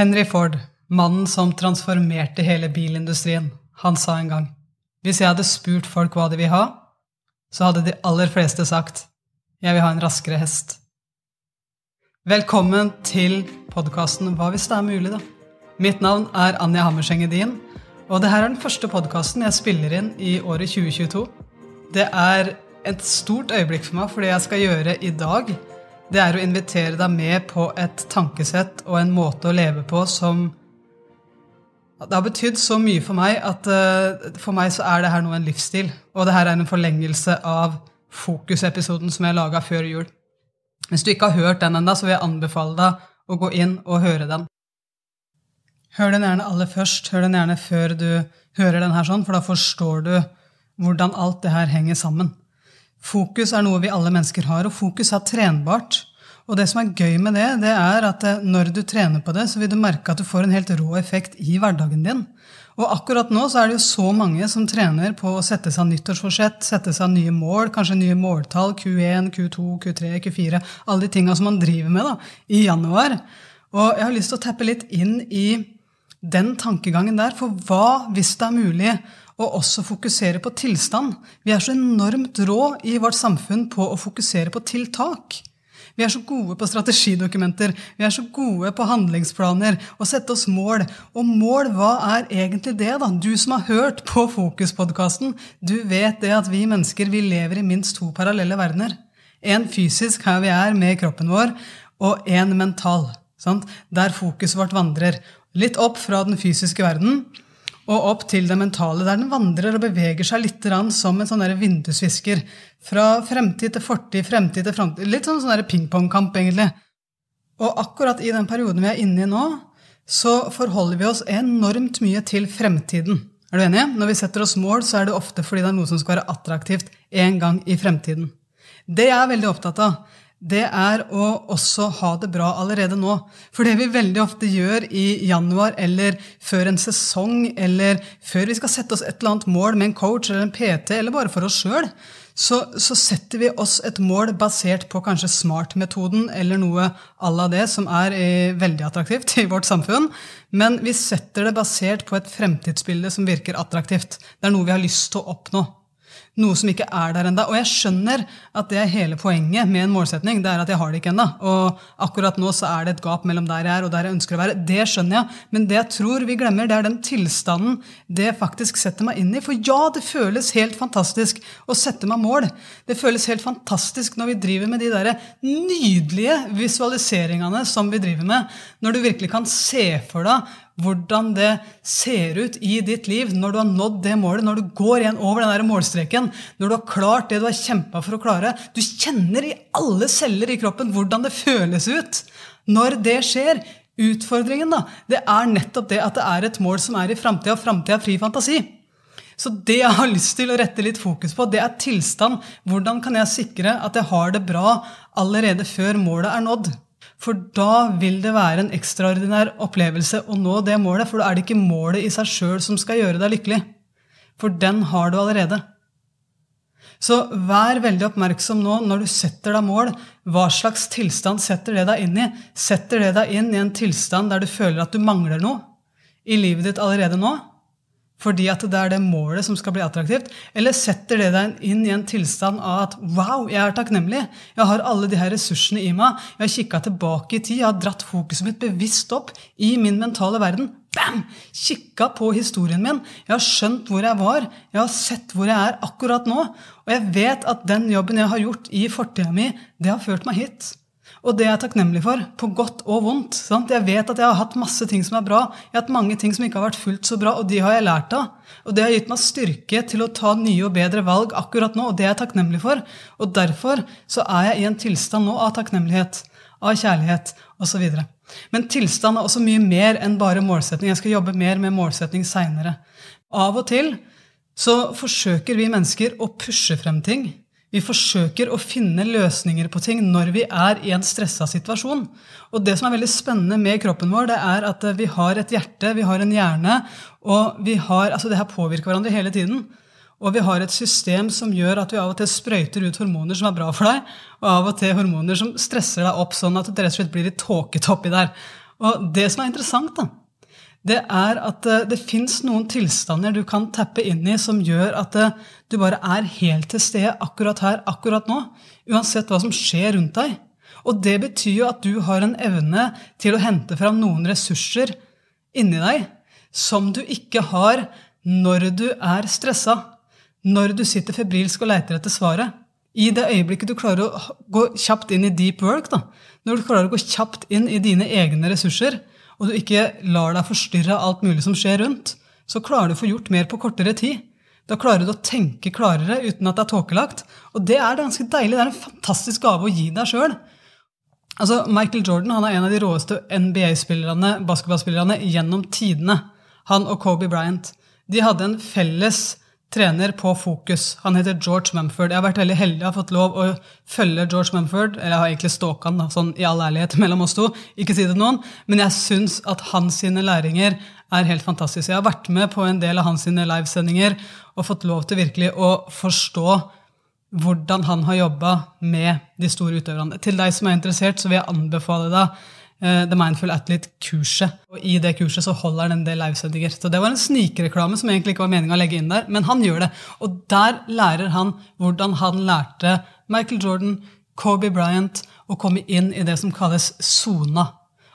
Henry Ford, mannen som transformerte hele bilindustrien, han sa en gang hvis jeg hadde spurt folk hva de vil ha, så hadde de aller fleste sagt jeg vil ha en raskere hest. Velkommen til podkasten Hva hvis det er mulig, da? Mitt navn er Anja Hammerseng Edin, og dette er den første podkasten jeg spiller inn i året 2022. Det er et stort øyeblikk for meg, for det jeg skal gjøre i dag, det er å invitere deg med på et tankesett og en måte å leve på som Det har betydd så mye for meg at uh, for meg så er det her nå en livsstil. Og det her er en forlengelse av Fokus-episoden som jeg laga før jul. Hvis du ikke har hørt den ennå, så vil jeg anbefale deg å gå inn og høre den. Hør den gjerne aller først. Hør den gjerne før du hører den her sånn, for da forstår du hvordan alt det her henger sammen. Fokus er noe vi alle mennesker har, og fokus er trenbart. Og det som er gøy med det, det er at eh, når du trener på det, så vil du merke at du får en helt rå effekt i hverdagen din. Og akkurat nå så er det jo så mange som trener på å sette seg nyttårsforsett, sette seg nye mål, kanskje nye måltall, Q1, Q2, Q3, Q4, alle de tinga som man driver med da, i januar. Og jeg har lyst til å tappe litt inn i den tankegangen der, for hva hvis det er mulig og også fokusere på tilstand. Vi er så enormt rå i vårt samfunn på å fokusere på tiltak. Vi er så gode på strategidokumenter, vi er så gode på handlingsplaner og sette oss mål. Og mål, hva er egentlig det, da? Du som har hørt på Fokus-podkasten, du vet det at vi mennesker vi lever i minst to parallelle verdener. En fysisk, her vi er med kroppen vår, og en mental. Sant? Der fokuset vårt vandrer. Litt opp fra den fysiske verden og opp til det mentale, der den vandrer og beveger seg litt som en sånn vindusvisker. Fra fremtid til fortid, fremtid til framtid. Litt sånn, sånn pingpongkamp, egentlig. Og akkurat i den perioden vi er inne i nå, så forholder vi oss enormt mye til fremtiden. Er du enig? Når vi setter oss mål, så er det ofte fordi det er noe som skal være attraktivt en gang i fremtiden. Det jeg er veldig opptatt av, det er å også ha det bra allerede nå. For det vi veldig ofte gjør i januar eller før en sesong, eller før vi skal sette oss et eller annet mål med en coach eller en PT, eller bare for oss sjøl, så, så, setter vi oss et mål basert på kanskje smart-metoden eller noe à la det, som er eh, veldig attraktivt i vårt samfunn. Men vi setter det basert på et fremtidsbilde som virker attraktivt. Det er noe vi har lyst til å oppnå noe som ikke er der ennå. Og jeg skjønner at det er hele poenget med en målsetning. det er at jeg har det ikke ennå. Og akkurat nå så er det et gap mellom der jeg er og der jeg ønsker å være. Det skjønner jeg. Men det jeg tror vi glemmer, det er den tilstanden det faktisk setter meg inn i. For ja, det føles helt fantastisk å sette meg mål. Det føles helt fantastisk når vi driver med de der nydelige visualiseringene som vi driver med. Når du virkelig kan se for deg hvordan det ser ut i ditt liv når du har nådd det målet, når du går igjen over den der målstreken, når du har klart det du har kjempa for å klare. Du kjenner i alle celler i kroppen hvordan det føles ut når det skjer. Utfordringen da, det er nettopp det at det er et mål som er i framtida, og framtida er fri fantasi. Så det jeg har lyst til å rette litt fokus på, det er tilstand. Hvordan kan jeg sikre at jeg har det bra allerede før målet er nådd? For da vil det være en ekstraordinær opplevelse å nå det målet. For da er det ikke målet i seg sjøl som skal gjøre deg lykkelig. For den har du allerede. Så vær veldig oppmerksom nå når du setter deg mål. Hva slags tilstand setter det deg inn i? Setter det deg inn i en tilstand der du føler at du mangler noe i livet ditt allerede nå? Fordi at det er det målet som skal bli attraktivt? Eller setter det deg inn i en tilstand av at wow, jeg er takknemlig. Jeg har alle de her ressursene i meg. Jeg har kikka tilbake i tid. Jeg har dratt fokuset mitt bevisst opp i min mentale verden. Bam! Kikka på historien min. Jeg har skjønt hvor jeg var. Jeg har sett hvor jeg er akkurat nå. Og jeg vet at den jobben jeg har gjort i fortida mi, det har ført meg hit. Og det er jeg takknemlig for, på godt og vondt. Sant? Jeg vet at jeg har hatt masse ting som er bra. Jeg har hatt mange ting som ikke har vært fullt så bra, og de har jeg lært av. Og det har gitt meg styrke til å ta nye og bedre valg akkurat nå, og det er jeg takknemlig for. Og derfor så er jeg i en tilstand nå av takknemlighet, av kjærlighet osv. Men tilstand er også mye mer enn bare målsetning. Jeg skal jobbe mer med målsetning seinere. Av og til så forsøker vi mennesker å pushe frem ting vi forsøker å finne løsninger på ting når vi er i en stressa situasjon. Og det som er veldig spennende med kroppen vår, det er at vi har et hjerte, vi har en hjerne, og vi har, altså det her påvirker hverandre hele tiden. Og vi har et system som gjør at vi av og til sprøyter ut hormoner som er bra for deg, og av og til hormoner som stresser deg opp sånn at det rett og slett blir litt tåkete oppi der. Og det som er interessant, da, det er at eh, det fins noen tilstander du kan tappe inn i som gjør at eh, du bare er helt til stede akkurat her, akkurat nå. Uansett hva som skjer rundt deg. Og det betyr jo at du har en evne til å hente fram noen ressurser inni deg som du ikke har når du er stressa, når du sitter febrilsk og leiter etter svaret. I det øyeblikket du klarer å gå kjapt inn i deep work, da, når du klarer å gå kjapt inn i dine egne ressurser, og du ikke lar deg forstyrre av alt mulig som skjer rundt, så klarer du å få gjort mer på kortere tid. Da klarer du å tenke klarere uten at det er tåkelagt. Og det er ganske deilig. Det er en fantastisk gave å gi deg sjøl. Altså, Michael Jordan han er en av de råeste NBA-spillerne basketballspillerne gjennom tidene. Han og Kobe Bryant. De hadde en felles trener på Fokus. Han heter George Mumford. Jeg har vært veldig heldig, jeg har fått lov å følge George Mumford. Eller jeg har egentlig stalka han, sånn i all ærlighet mellom oss to. Ikke si det til noen. Men jeg syns at hans sine læringer er helt fantastiske. Jeg har vært med på en del av hans sine livesendinger og fått lov til virkelig å forstå hvordan han har jobba med de store utøverne. Til deg som er interessert, så vil jeg anbefale deg The Mindful Athlete-kurset. Og I det kurset så holder han en del livesendinger. Så det var en snikreklame som egentlig ikke var meninga å legge inn der, men han gjør det. Og der lærer han hvordan han lærte Michael Jordan, Kobe Bryant å komme inn i det som kalles sona.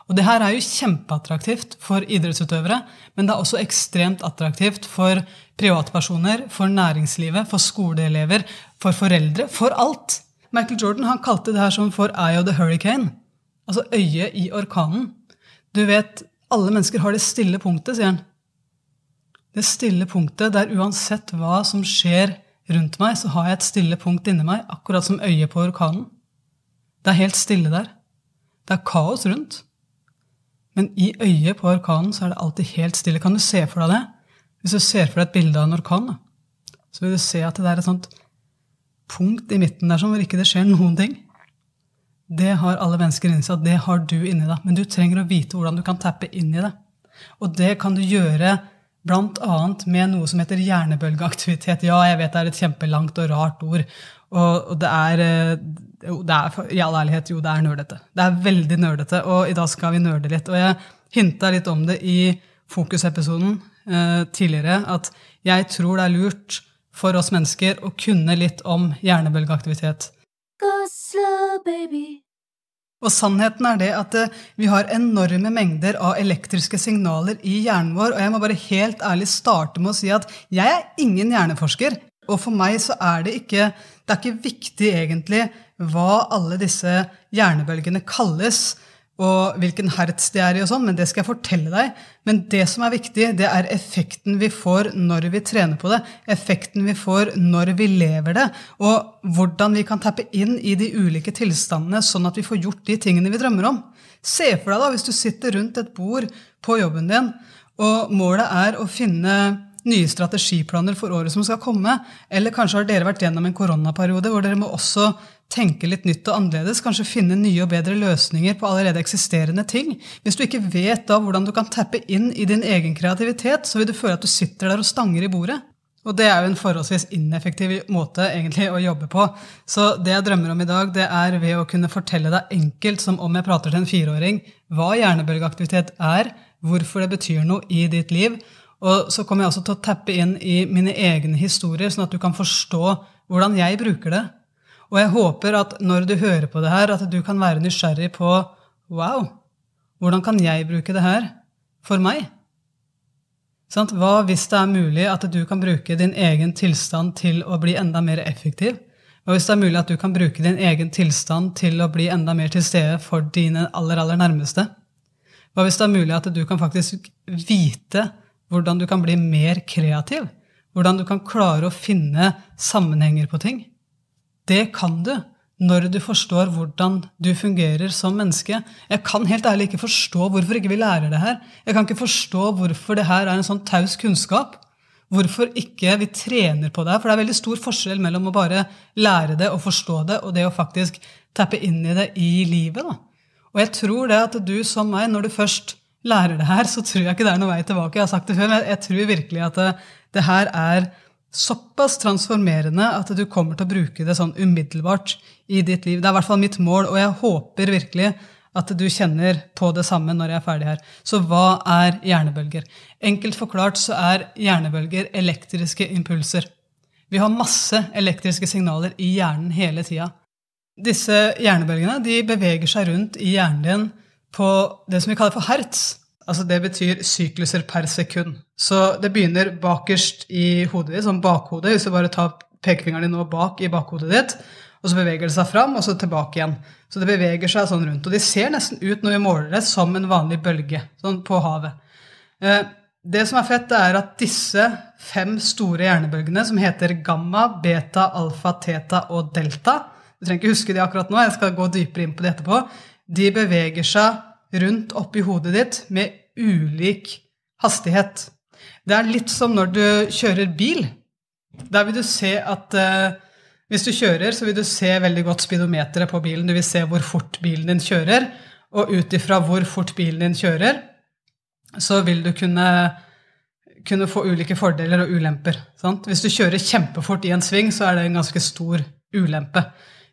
Og det her er jo kjempeattraktivt for idrettsutøvere, men det er også ekstremt attraktivt for privatpersoner, for næringslivet, for skoleelever, for foreldre, for alt. Michael Jordan han kalte det her som for Eye of the Hurricane. Altså øyet i orkanen. Du vet, alle mennesker har det stille punktet, sier han. Det stille punktet der uansett hva som skjer rundt meg, så har jeg et stille punkt inni meg, akkurat som øyet på orkanen. Det er helt stille der. Det er kaos rundt. Men i øyet på orkanen så er det alltid helt stille. Kan du se for deg det? Hvis du ser for deg et bilde av en orkan, så vil du se at det er et sånt punkt i midten der hvor ikke det skjer noen ting. Det har alle mennesker inni seg, det har du inni deg. Men du trenger å vite hvordan du kan tappe inn i det. Og det kan du gjøre bl.a. med noe som heter hjernebølgeaktivitet. Ja, jeg vet det er et kjempelangt og rart ord. Og, det er, eh, det er i all ærlighet, jo, det er nerdete. Det er veldig nerdete, og i dag skal vi nerde litt. Og jeg hinta litt om det i fokusepisoden eh, tidligere, at jeg tror det er lurt for oss mennesker å kunne litt om hjernebølgeaktivitet. Go slow, baby. Og sannheten er det at eh, vi har enorme mengder av elektriske signaler i hjernen vår. Og jeg må bare helt ærlig starte med å si at jeg er ingen hjerneforsker. Og for meg så er det ikke Det er ikke viktig egentlig hva alle disse hjernebølgene kalles og hvilken hertz de er i, og sånn, men det skal jeg fortelle deg. Men det som er viktig, det er effekten vi får når vi trener på det. Effekten vi får når vi lever det. Og hvordan vi kan tappe inn i de ulike tilstandene, sånn at vi får gjort de tingene vi drømmer om. Se for deg da, hvis du sitter rundt et bord på jobben din, og målet er å finne nye strategiplaner for året som skal komme. Eller kanskje har dere vært gjennom en koronaperiode hvor dere må også tenke litt nytt og annerledes. Kanskje finne nye og bedre løsninger på allerede eksisterende ting. Hvis du ikke vet da hvordan du kan tappe inn i din egen kreativitet, så vil du føle at du sitter der og stanger i bordet. Og det er jo en forholdsvis ineffektiv måte egentlig å jobbe på. Så det jeg drømmer om i dag, det er ved å kunne fortelle deg enkelt, som om jeg prater til en fireåring, hva hjernebølgeaktivitet er, hvorfor det betyr noe i ditt liv, og så kommer jeg også til å tappe inn i mine egne historier, sånn at du kan forstå hvordan jeg bruker det. Og jeg håper at når du hører på det her, at du kan være nysgjerrig på Wow, hvordan kan jeg bruke det her for meg? Hva hvis det er mulig at du kan bruke din egen tilstand til å bli enda mer effektiv? Hva hvis det er mulig at du kan bruke din egen tilstand til å bli enda mer til stede for dine aller, aller nærmeste? Hva hvis det er mulig at du kan faktisk vite hvordan du kan bli mer kreativ. Hvordan du kan klare å finne sammenhenger på ting. Det kan du når du forstår hvordan du fungerer som menneske. Jeg kan helt ærlig ikke forstå hvorfor ikke vi lærer det her. Jeg kan ikke forstå hvorfor det her er en sånn taus kunnskap. Hvorfor ikke vi trener på det her. For det er veldig stor forskjell mellom å bare lære det og forstå det, og det å faktisk tappe inn i det i livet. Da. Og jeg tror det at du som meg, når du først lærer det her, så tror jeg ikke det er noen vei tilbake. Jeg har sagt det før, men jeg tror virkelig at det, det her er såpass transformerende at du kommer til å bruke det sånn umiddelbart i ditt liv. Det er i hvert fall mitt mål, og jeg håper virkelig at du kjenner på det samme når jeg er ferdig her. Så hva er hjernebølger? Enkelt forklart så er hjernebølger elektriske impulser. Vi har masse elektriske signaler i hjernen hele tida. Disse hjernebølgene de beveger seg rundt i hjernen din på det som vi kaller for hertz. Altså Det betyr sykluser per sekund. Så det begynner bakerst i hodet ditt, sånn bakhodet. Hvis du bare tar pekefingeren din nå bak i bakhodet ditt, og så beveger det seg fram, og så tilbake igjen. Så det beveger seg sånn rundt. Og de ser nesten ut når vi måler det, som en vanlig bølge sånn på havet. Eh, det som er fett, er at disse fem store hjernebølgene, som heter gamma, beta, alfa, teta og delta Du trenger ikke huske de akkurat nå, jeg skal gå dypere inn på det etterpå. De beveger seg rundt oppi hodet ditt med ulik hastighet. Det er litt som når du kjører bil. Der vil du se at eh, hvis du kjører, så vil du se veldig godt speedometeret på bilen. Du vil se hvor fort bilen din kjører, og ut ifra hvor fort bilen din kjører, så vil du kunne, kunne få ulike fordeler og ulemper. Sant? Hvis du kjører kjempefort i en sving, så er det en ganske stor ulempe.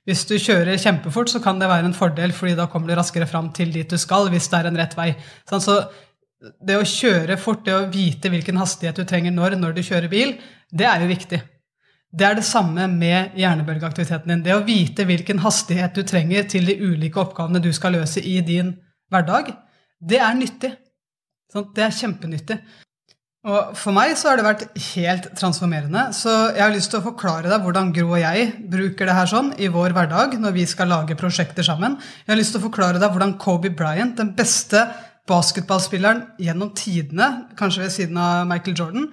Hvis du kjører kjempefort, så kan det være en fordel, fordi da kommer du raskere fram til dit du skal, hvis det er en rett vei. Så det å kjøre fort, det å vite hvilken hastighet du trenger når, når du kjører bil, det er jo viktig. Det er det samme med hjernebølgeaktiviteten din. Det å vite hvilken hastighet du trenger til de ulike oppgavene du skal løse i din hverdag, det er nyttig. Det er kjempenyttig. Og For meg så har det vært helt transformerende. Så jeg har lyst til å forklare deg hvordan Gro og jeg bruker det her sånn i vår hverdag når vi skal lage prosjekter sammen. Jeg har lyst til å forklare deg hvordan Kobe Bryant, den beste basketballspilleren gjennom tidene, kanskje ved siden av Michael Jordan,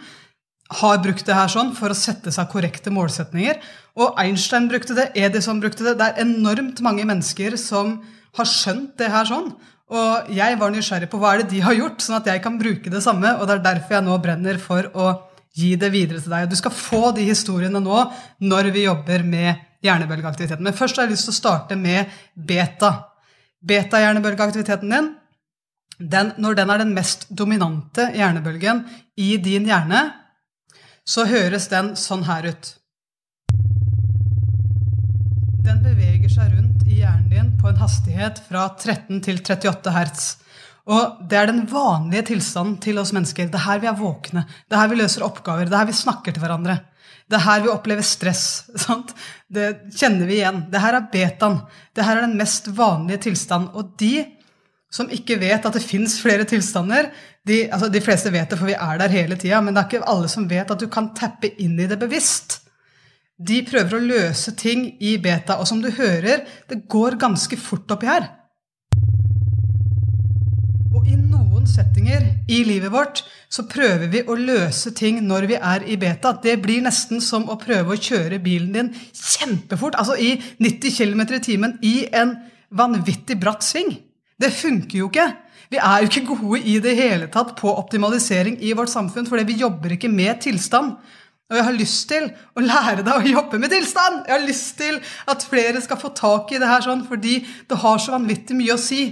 har brukt det her sånn for å sette seg korrekte målsetninger. Og Einstein brukte det, Edison brukte det. Det er enormt mange mennesker som har skjønt det her sånn. Og jeg var nysgjerrig på hva er det de har gjort, sånn at jeg kan bruke det samme. Og det er derfor jeg nå brenner for å gi det videre til deg. Du skal få de historiene nå når vi jobber med hjernebølgeaktiviteten. Men først har jeg lyst til å starte med beta. Beta-hjernebølgeaktiviteten din, den, når den er den mest dominante hjernebølgen i din hjerne, så høres den sånn her ut. Den beveger seg rundt hjernen din på en hastighet fra 13 til 38 hertz. Og det er den vanlige tilstanden til oss mennesker. Det er her vi er våkne. Det er her vi løser oppgaver. Det er her vi snakker til hverandre. Det er her vi opplever stress. Sant? Det kjenner vi igjen. Det her er betaen. Det her er den mest vanlige tilstanden. Og de som ikke vet at det fins flere tilstander de, altså de, fleste vet det, for vi er der hele tida, men det er ikke alle som vet at du kan tappe inn i det bevisst. De prøver å løse ting i beta, og som du hører, det går ganske fort oppi her. Og i noen settinger i livet vårt så prøver vi å løse ting når vi er i beta. Det blir nesten som å prøve å kjøre bilen din kjempefort, altså i 90 km i timen, i en vanvittig bratt sving. Det funker jo ikke. Vi er jo ikke gode i det hele tatt på optimalisering i vårt samfunn, fordi vi jobber ikke med tilstand. Og jeg har lyst til å lære deg å jobbe med tilstand! Jeg har lyst til at flere skal få tak i det her sånn, fordi det har så vanvittig mye å si.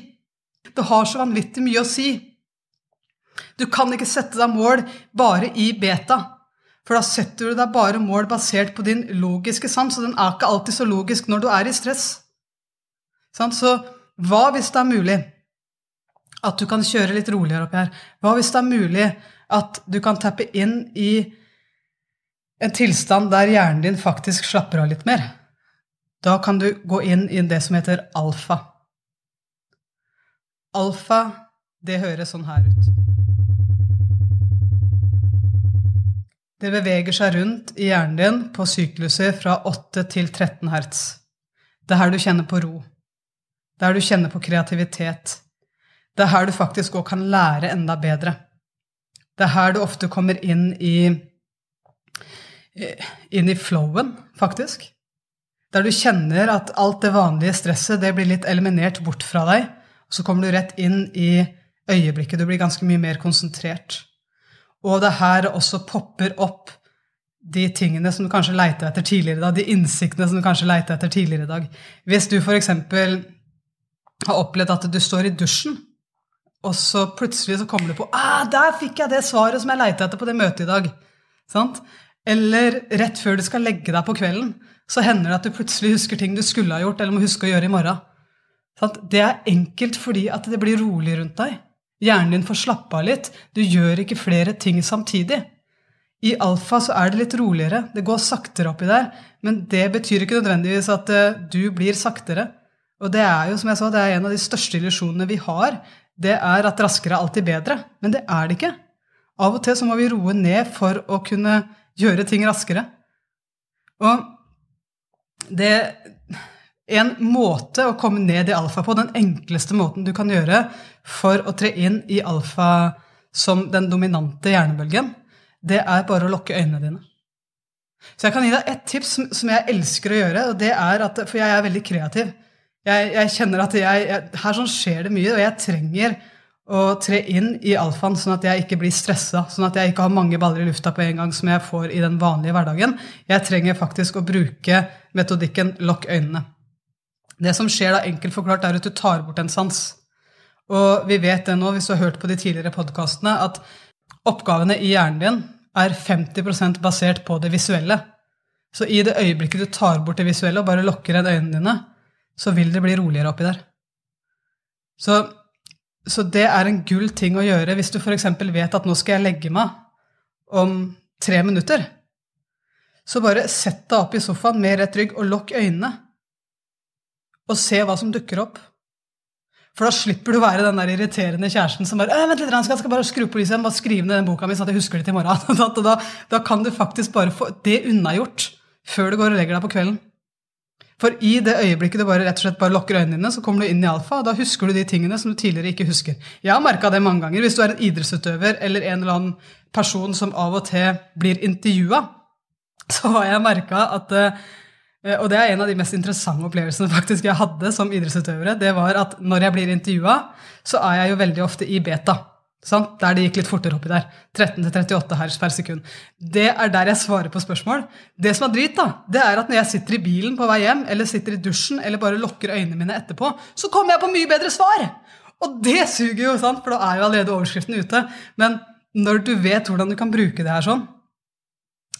Det har så vanvittig mye å si. Du kan ikke sette deg mål bare i beta. For da setter du deg bare mål basert på din logiske sans, og den er ikke alltid så logisk når du er i stress. Så hva hvis det er mulig at du kan kjøre litt roligere oppi her? Hva hvis det er mulig at du kan tappe inn i en tilstand der hjernen din faktisk slapper av litt mer. Da kan du gå inn i det som heter alfa. Alfa, det høres sånn her ut. Det beveger seg rundt i hjernen din på sykluser fra 8 til 13 hertz. Det er her du kjenner på ro. Det er her du kjenner på kreativitet. Det er her du faktisk òg kan lære enda bedre. Det er her du ofte kommer inn i inn i flowen, faktisk. Der du kjenner at alt det vanlige stresset det blir litt eliminert bort fra deg. Og så kommer du rett inn i øyeblikket. Du blir ganske mye mer konsentrert. Og det her også popper opp de tingene som du kanskje leita etter tidligere i dag, de innsiktene som du kanskje leita etter tidligere i dag. Hvis du f.eks. har opplevd at du står i dusjen, og så plutselig så kommer du på ah, 'Der fikk jeg det svaret som jeg leita etter på det møtet i dag.' Sant? Eller rett før du skal legge deg på kvelden, så hender det at du plutselig husker ting du skulle ha gjort, eller må huske å gjøre i morgen. Det er enkelt fordi at det blir rolig rundt deg. Hjernen din får slappe av litt. Du gjør ikke flere ting samtidig. I alfa så er det litt roligere. Det går saktere oppi der. Men det betyr ikke nødvendigvis at eh, du blir saktere. Og det er jo, som jeg sa, det er en av de største illusjonene vi har. Det er at raskere er alltid bedre. Men det er det ikke. Av og til så må vi roe ned for å kunne gjøre ting raskere. Og det en måte å komme ned i alfa på, den enkleste måten du kan gjøre for å tre inn i alfa som den dominante hjernebølgen, det er bare å lukke øynene dine. Så jeg kan gi deg et tips som, som, jeg elsker å gjøre, og det er at, for jeg er veldig kreativ. Jeg, jeg kjenner at jeg, jeg, Her sånn skjer det mye, og jeg trenger å tre inn i alfaen, sånn at jeg ikke blir stressa, sånn at jeg ikke har mange baller i lufta på en gang som jeg får i den vanlige hverdagen. Jeg trenger faktisk å bruke metodikken lukk øynene. Det som skjer da, enkelt forklart, er at du tar bort en sans. Og vi vet det nå, hvis du har hørt på de tidligere podkastene, at oppgavene i hjernen din er 50% basert på det visuelle. Så i det øyeblikket du tar bort det visuelle og bare lukker igjen øynene dine, så vil det bli roligere oppi der. Så, så det er en gull ting å gjøre hvis du f.eks. vet at nå skal jeg legge meg om tre minutter. Så bare sett deg opp i sofaen med rett rygg og lukk øynene og se hva som dukker opp. For da slipper du være den der irriterende kjæresten som bare vent litt, jeg skal bare skru på lyset igjen, bare skrive ned den boka mi sånn at jeg husker det til i morgen. Da, da, kan du faktisk bare få det unnagjort før du går og legger deg på kvelden. For i det øyeblikket du bare rett og slett bare lukker øynene dine, så kommer du inn i alfa, og da husker du de tingene som du tidligere ikke husker. Jeg har merka det mange ganger. Hvis du er en idrettsutøver eller en eller annen person som av og til blir intervjua, så har jeg merka at Eh, og det er en av de mest interessante opplevelsene faktisk jeg hadde som idrettsutøvere. Det var at når jeg blir intervjua, så er jeg jo veldig ofte i beta. Sant? Der det gikk litt fortere oppi der. 13-38 hertz per sekund. Det er der jeg svarer på spørsmål. Det som er drit, da, det er at når jeg sitter i bilen på vei hjem, eller sitter i dusjen, eller bare lukker øynene mine etterpå, så kommer jeg på mye bedre svar! Og det suger jo, sant? for da er jo allerede overskriften ute. Men når du vet hvordan du kan bruke det her sånn,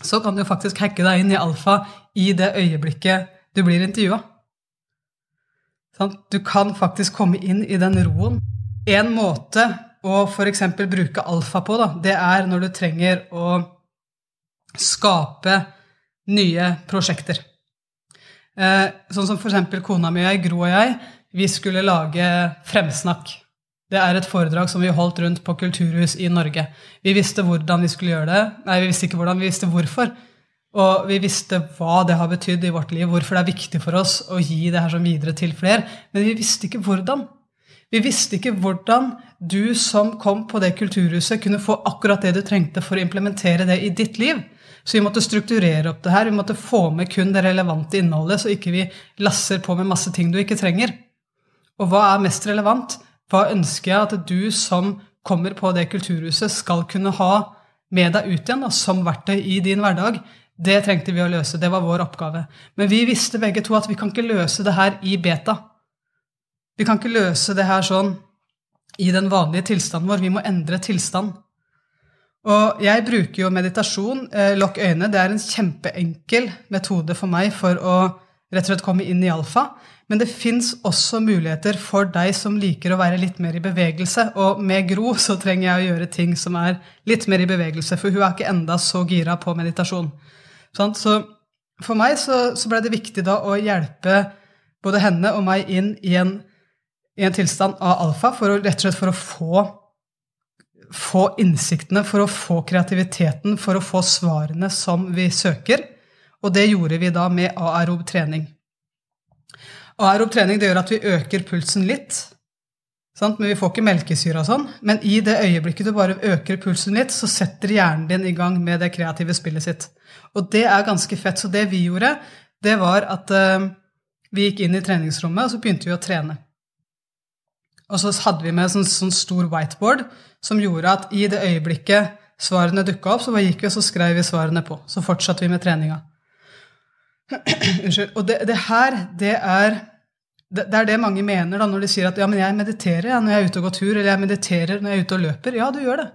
så kan du faktisk hacke deg inn i alfa i det øyeblikket du blir intervjua. Du kan faktisk komme inn i den roen. En måte å f.eks. bruke alfa på, da, det er når du trenger å skape nye prosjekter. Eh, sånn som f.eks. kona mi og jeg, Gro og jeg, vi skulle lage Fremsnakk. Det er et foredrag som vi holdt rundt på kulturhus i Norge. Vi visste hvordan vi skulle gjøre det. Nei, vi visste ikke hvordan, vi visste hvorfor. Og vi visste hva det har betydd i vårt liv, hvorfor det er viktig for oss å gi det her som videre til flere. Men vi visste ikke hvordan. Vi visste ikke hvordan du som kom på det kulturhuset, kunne få akkurat det du trengte for å implementere det i ditt liv. Så vi måtte strukturere opp det her. Vi måtte få med kun det relevante innholdet, så ikke vi lasser på med masse ting du ikke trenger. Og hva er mest relevant? Hva ønsker jeg at du som kommer på det kulturhuset, skal kunne ha med deg ut igjen da, som verktøy i din hverdag? Det trengte vi å løse. Det var vår oppgave. Men vi visste begge to at vi kan ikke løse det her i beta. Vi kan ikke løse det her sånn i den vanlige tilstanden vår. Vi må endre tilstand. Og jeg bruker jo meditasjon, eh, lukk øynene. Det er en kjempeenkel metode for meg for å rett og slett komme inn i alfa. Men det fins også muligheter for deg som liker å være litt mer i bevegelse. Og med Gro så trenger jeg å gjøre ting som er litt mer i bevegelse, for hun er ikke enda så gira på meditasjon. Så for meg så, så ble det viktig da å hjelpe både henne og meg inn i en, i en tilstand av alfa, for å, rett og slett for å få, få innsiktene, for å få kreativiteten, for å få svarene som vi søker. Og det gjorde vi da med aerob trening. Aerob trening det gjør at vi øker pulsen litt. Sant? Men vi får ikke melkesyre og sånn. Men i det øyeblikket du bare øker pulsen litt, så setter hjernen din i gang med det kreative spillet sitt. Og det er ganske fett. Så det vi gjorde, det var at uh, vi gikk inn i treningsrommet, og så begynte vi å trene. Og så hadde vi med en sånn, sånn stor whiteboard som gjorde at i det øyeblikket svarene dukka opp, så bare gikk vi og så skrev vi svarene på. Så fortsatte vi med treninga. Unnskyld. Og det, det, her, det er det, det, er det mange mener da, når de sier at ja, men jeg mediterer ja, når jeg er ute og går tur, eller jeg mediterer når jeg er ute og løper. Ja, du gjør det.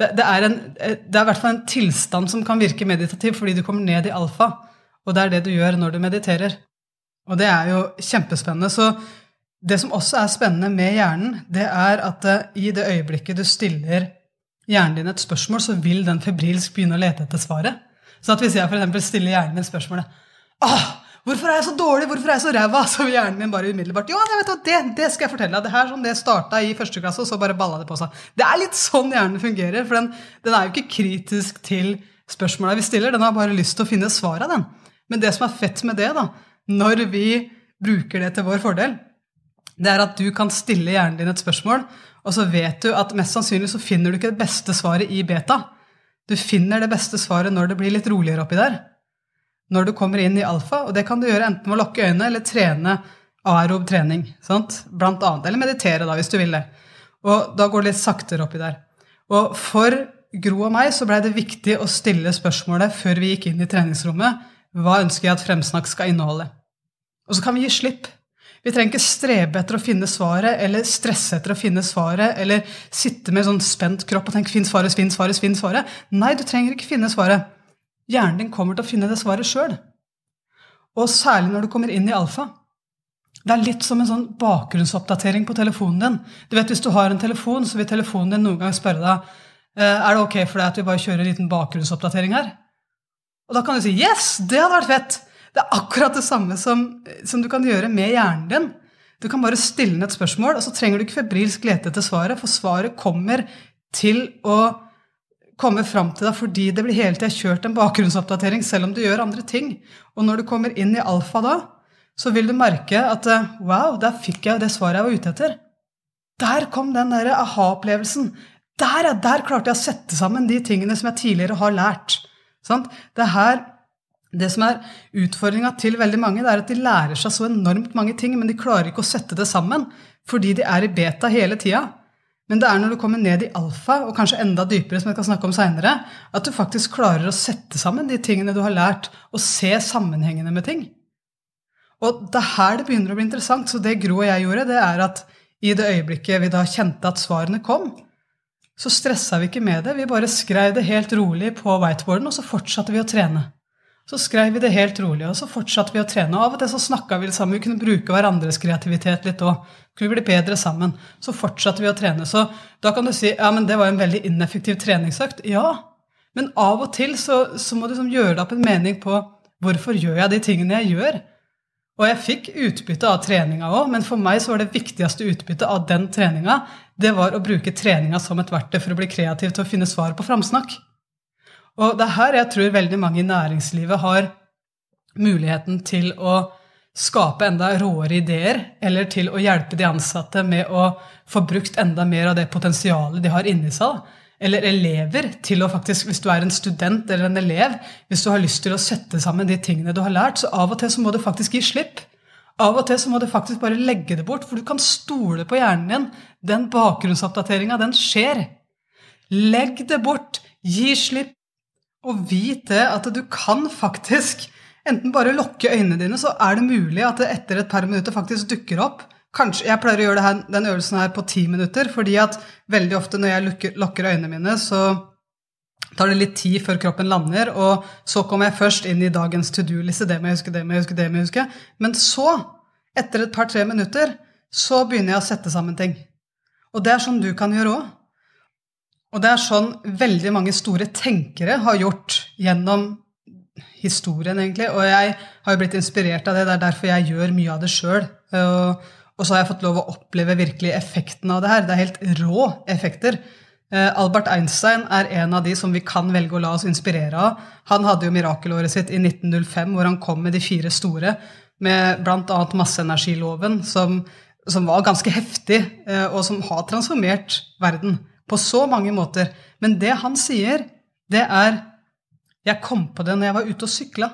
Det, er, en, det er i hvert fall en tilstand som kan virke meditativ fordi du kommer ned i alfa. Og det er det du gjør når du mediterer. Og det er jo kjempespennende. Så det som også er spennende med hjernen, det er at eh, i det øyeblikket du stiller hjernen din et spørsmål, så vil den febrilsk begynne å lete etter svaret. Så at hvis jeg for stiller hjernen min spørsmålet Åh, 'Hvorfor er jeg så dårlig? Hvorfor er jeg så ræva?' Så vil hjernen min bare umiddelbart 'Ja, vet det, det skal jeg fortelle deg.' Det her som det starta i første klasse, og så bare balla det på seg. Det er litt sånn hjernen fungerer. For den, den er jo ikke kritisk til spørsmåla vi stiller. Den har bare lyst til å finne svaret, den. Men det som er fett med det, da, når vi bruker det til vår fordel, det er at du kan stille hjernen din et spørsmål, og så vet du at mest sannsynlig så finner du ikke det beste svaret i beta. Du finner det beste svaret når det blir litt roligere oppi der. Når du kommer inn i alfa, og det kan du gjøre enten med å lukke øynene eller trene aerob trening. Sant? Blant annet. Eller meditere, da, hvis du vil det. Og da går det litt saktere oppi der. Og for Gro og meg så blei det viktig å stille spørsmålet før vi gikk inn i treningsrommet hva ønsker jeg at fremsnakk skal inneholde? Og så kan vi gi slipp. Vi trenger ikke strebe etter å finne svaret eller stresse etter å finne svaret eller sitte med sånn spent kropp og tenke 'finn svaret, finn svaret, finn svaret'. Nei, du trenger ikke finne svaret. Hjernen din kommer til å finne det svaret sjøl. Og særlig når du kommer inn i alfa. Det er litt som en sånn bakgrunnsoppdatering på telefonen din. Du vet, Hvis du har en telefon, så vil telefonen din noen gang spørre deg «Eh, er det ok for deg at vi bare kjører en liten bakgrunnsoppdatering her. Og da kan du si 'yes, det hadde vært fett'. Det er akkurat det samme som, som, du kan gjøre med hjernen din. Du kan bare stille ned et spørsmål, og så trenger du ikke febrilsk lete etter svaret, for svaret kommer til å komme fram til deg fordi det blir hele tida kjørt en bakgrunnsoppdatering, selv om du gjør andre ting. Og når du kommer inn i alfa da, så vil du merke at wow, der fikk jeg det svaret jeg var ute etter. Der kom den der aha-opplevelsen. Der, der klarte jeg å sette sammen de tingene som jeg tidligere har lært. Sant? Det her det som er utfordringa til veldig mange, det er at de lærer seg så enormt mange ting, men de klarer ikke å sette det sammen fordi de er i beta hele tida. Men det er når du kommer ned i alfa, og kanskje enda dypere, som jeg kan snakke om senere, at du faktisk klarer å sette sammen de tingene du har lært, og se sammenhengene med ting. Og det er her det begynner å bli interessant. Så det Gro og jeg gjorde, det er at i det øyeblikket vi da kjente at svarene kom, så stressa vi ikke med det. Vi bare skrev det helt rolig på whiteboarden, og så fortsatte vi å trene. Så skrev vi det helt rolig, og så fortsatte vi å trene. Og av og til så snakka vi sammen. Vi kunne bruke hverandres kreativitet litt òg. Kunne bli bedre sammen. Så fortsatte vi å trene. Så da kan du si ja, men det var en veldig ineffektiv treningsøkt. Ja, men av og til så, så må du liksom gjøre deg opp en mening på hvorfor gjør jeg de tingene jeg gjør. Og jeg fikk utbytte av treninga òg, men for meg så var det viktigste utbyttet av den treninga det var å bruke treninga som et verktøy for å bli kreativ til å finne svar på framsnakk. Og det er her jeg tror veldig mange i næringslivet har muligheten til å skape enda råere ideer, eller til å hjelpe de ansatte med å få brukt enda mer av det potensialet de har inni seg. Eller elever til å faktisk, hvis du er en student eller en elev, hvis du har lyst til å sette sammen de tingene du har lært, så av og til så må du faktisk gi slipp. Av og til så må du faktisk bare legge det bort, for du kan stole på hjernen din. Den bakgrunnsoppdateringa, den skjer. Legg det bort. Gi slipp. Og vit det at du kan faktisk enten bare lukke øynene dine, så er det mulig at det etter et par minutter faktisk dukker opp Kanskje, Jeg pleier å gjøre her, den øvelsen her på ti minutter, fordi at veldig ofte når jeg lukker, lukker øynene mine, så tar det litt tid før kroppen lander, og så kommer jeg først inn i dagens to do-liste. Det må jeg huske, det må jeg huske, det må jeg huske. Men så, etter et par-tre minutter, så begynner jeg å sette sammen ting. Og det er sånn du kan gjøre òg. Og det er sånn veldig mange store tenkere har gjort gjennom historien, egentlig. Og jeg har jo blitt inspirert av det. Det er derfor jeg gjør mye av det sjøl. Og så har jeg fått lov å oppleve virkelig effekten av det her. Det er helt rå effekter. Eh, Albert Einstein er en av de som vi kan velge å la oss inspirere av. Han hadde jo mirakelåret sitt i 1905, hvor han kom med de fire store, med bl.a. masseenergiloven, som, som var ganske heftig, eh, og som har transformert verden på så mange måter. Men det han sier, det er Jeg kom på det når jeg var ute og sykla.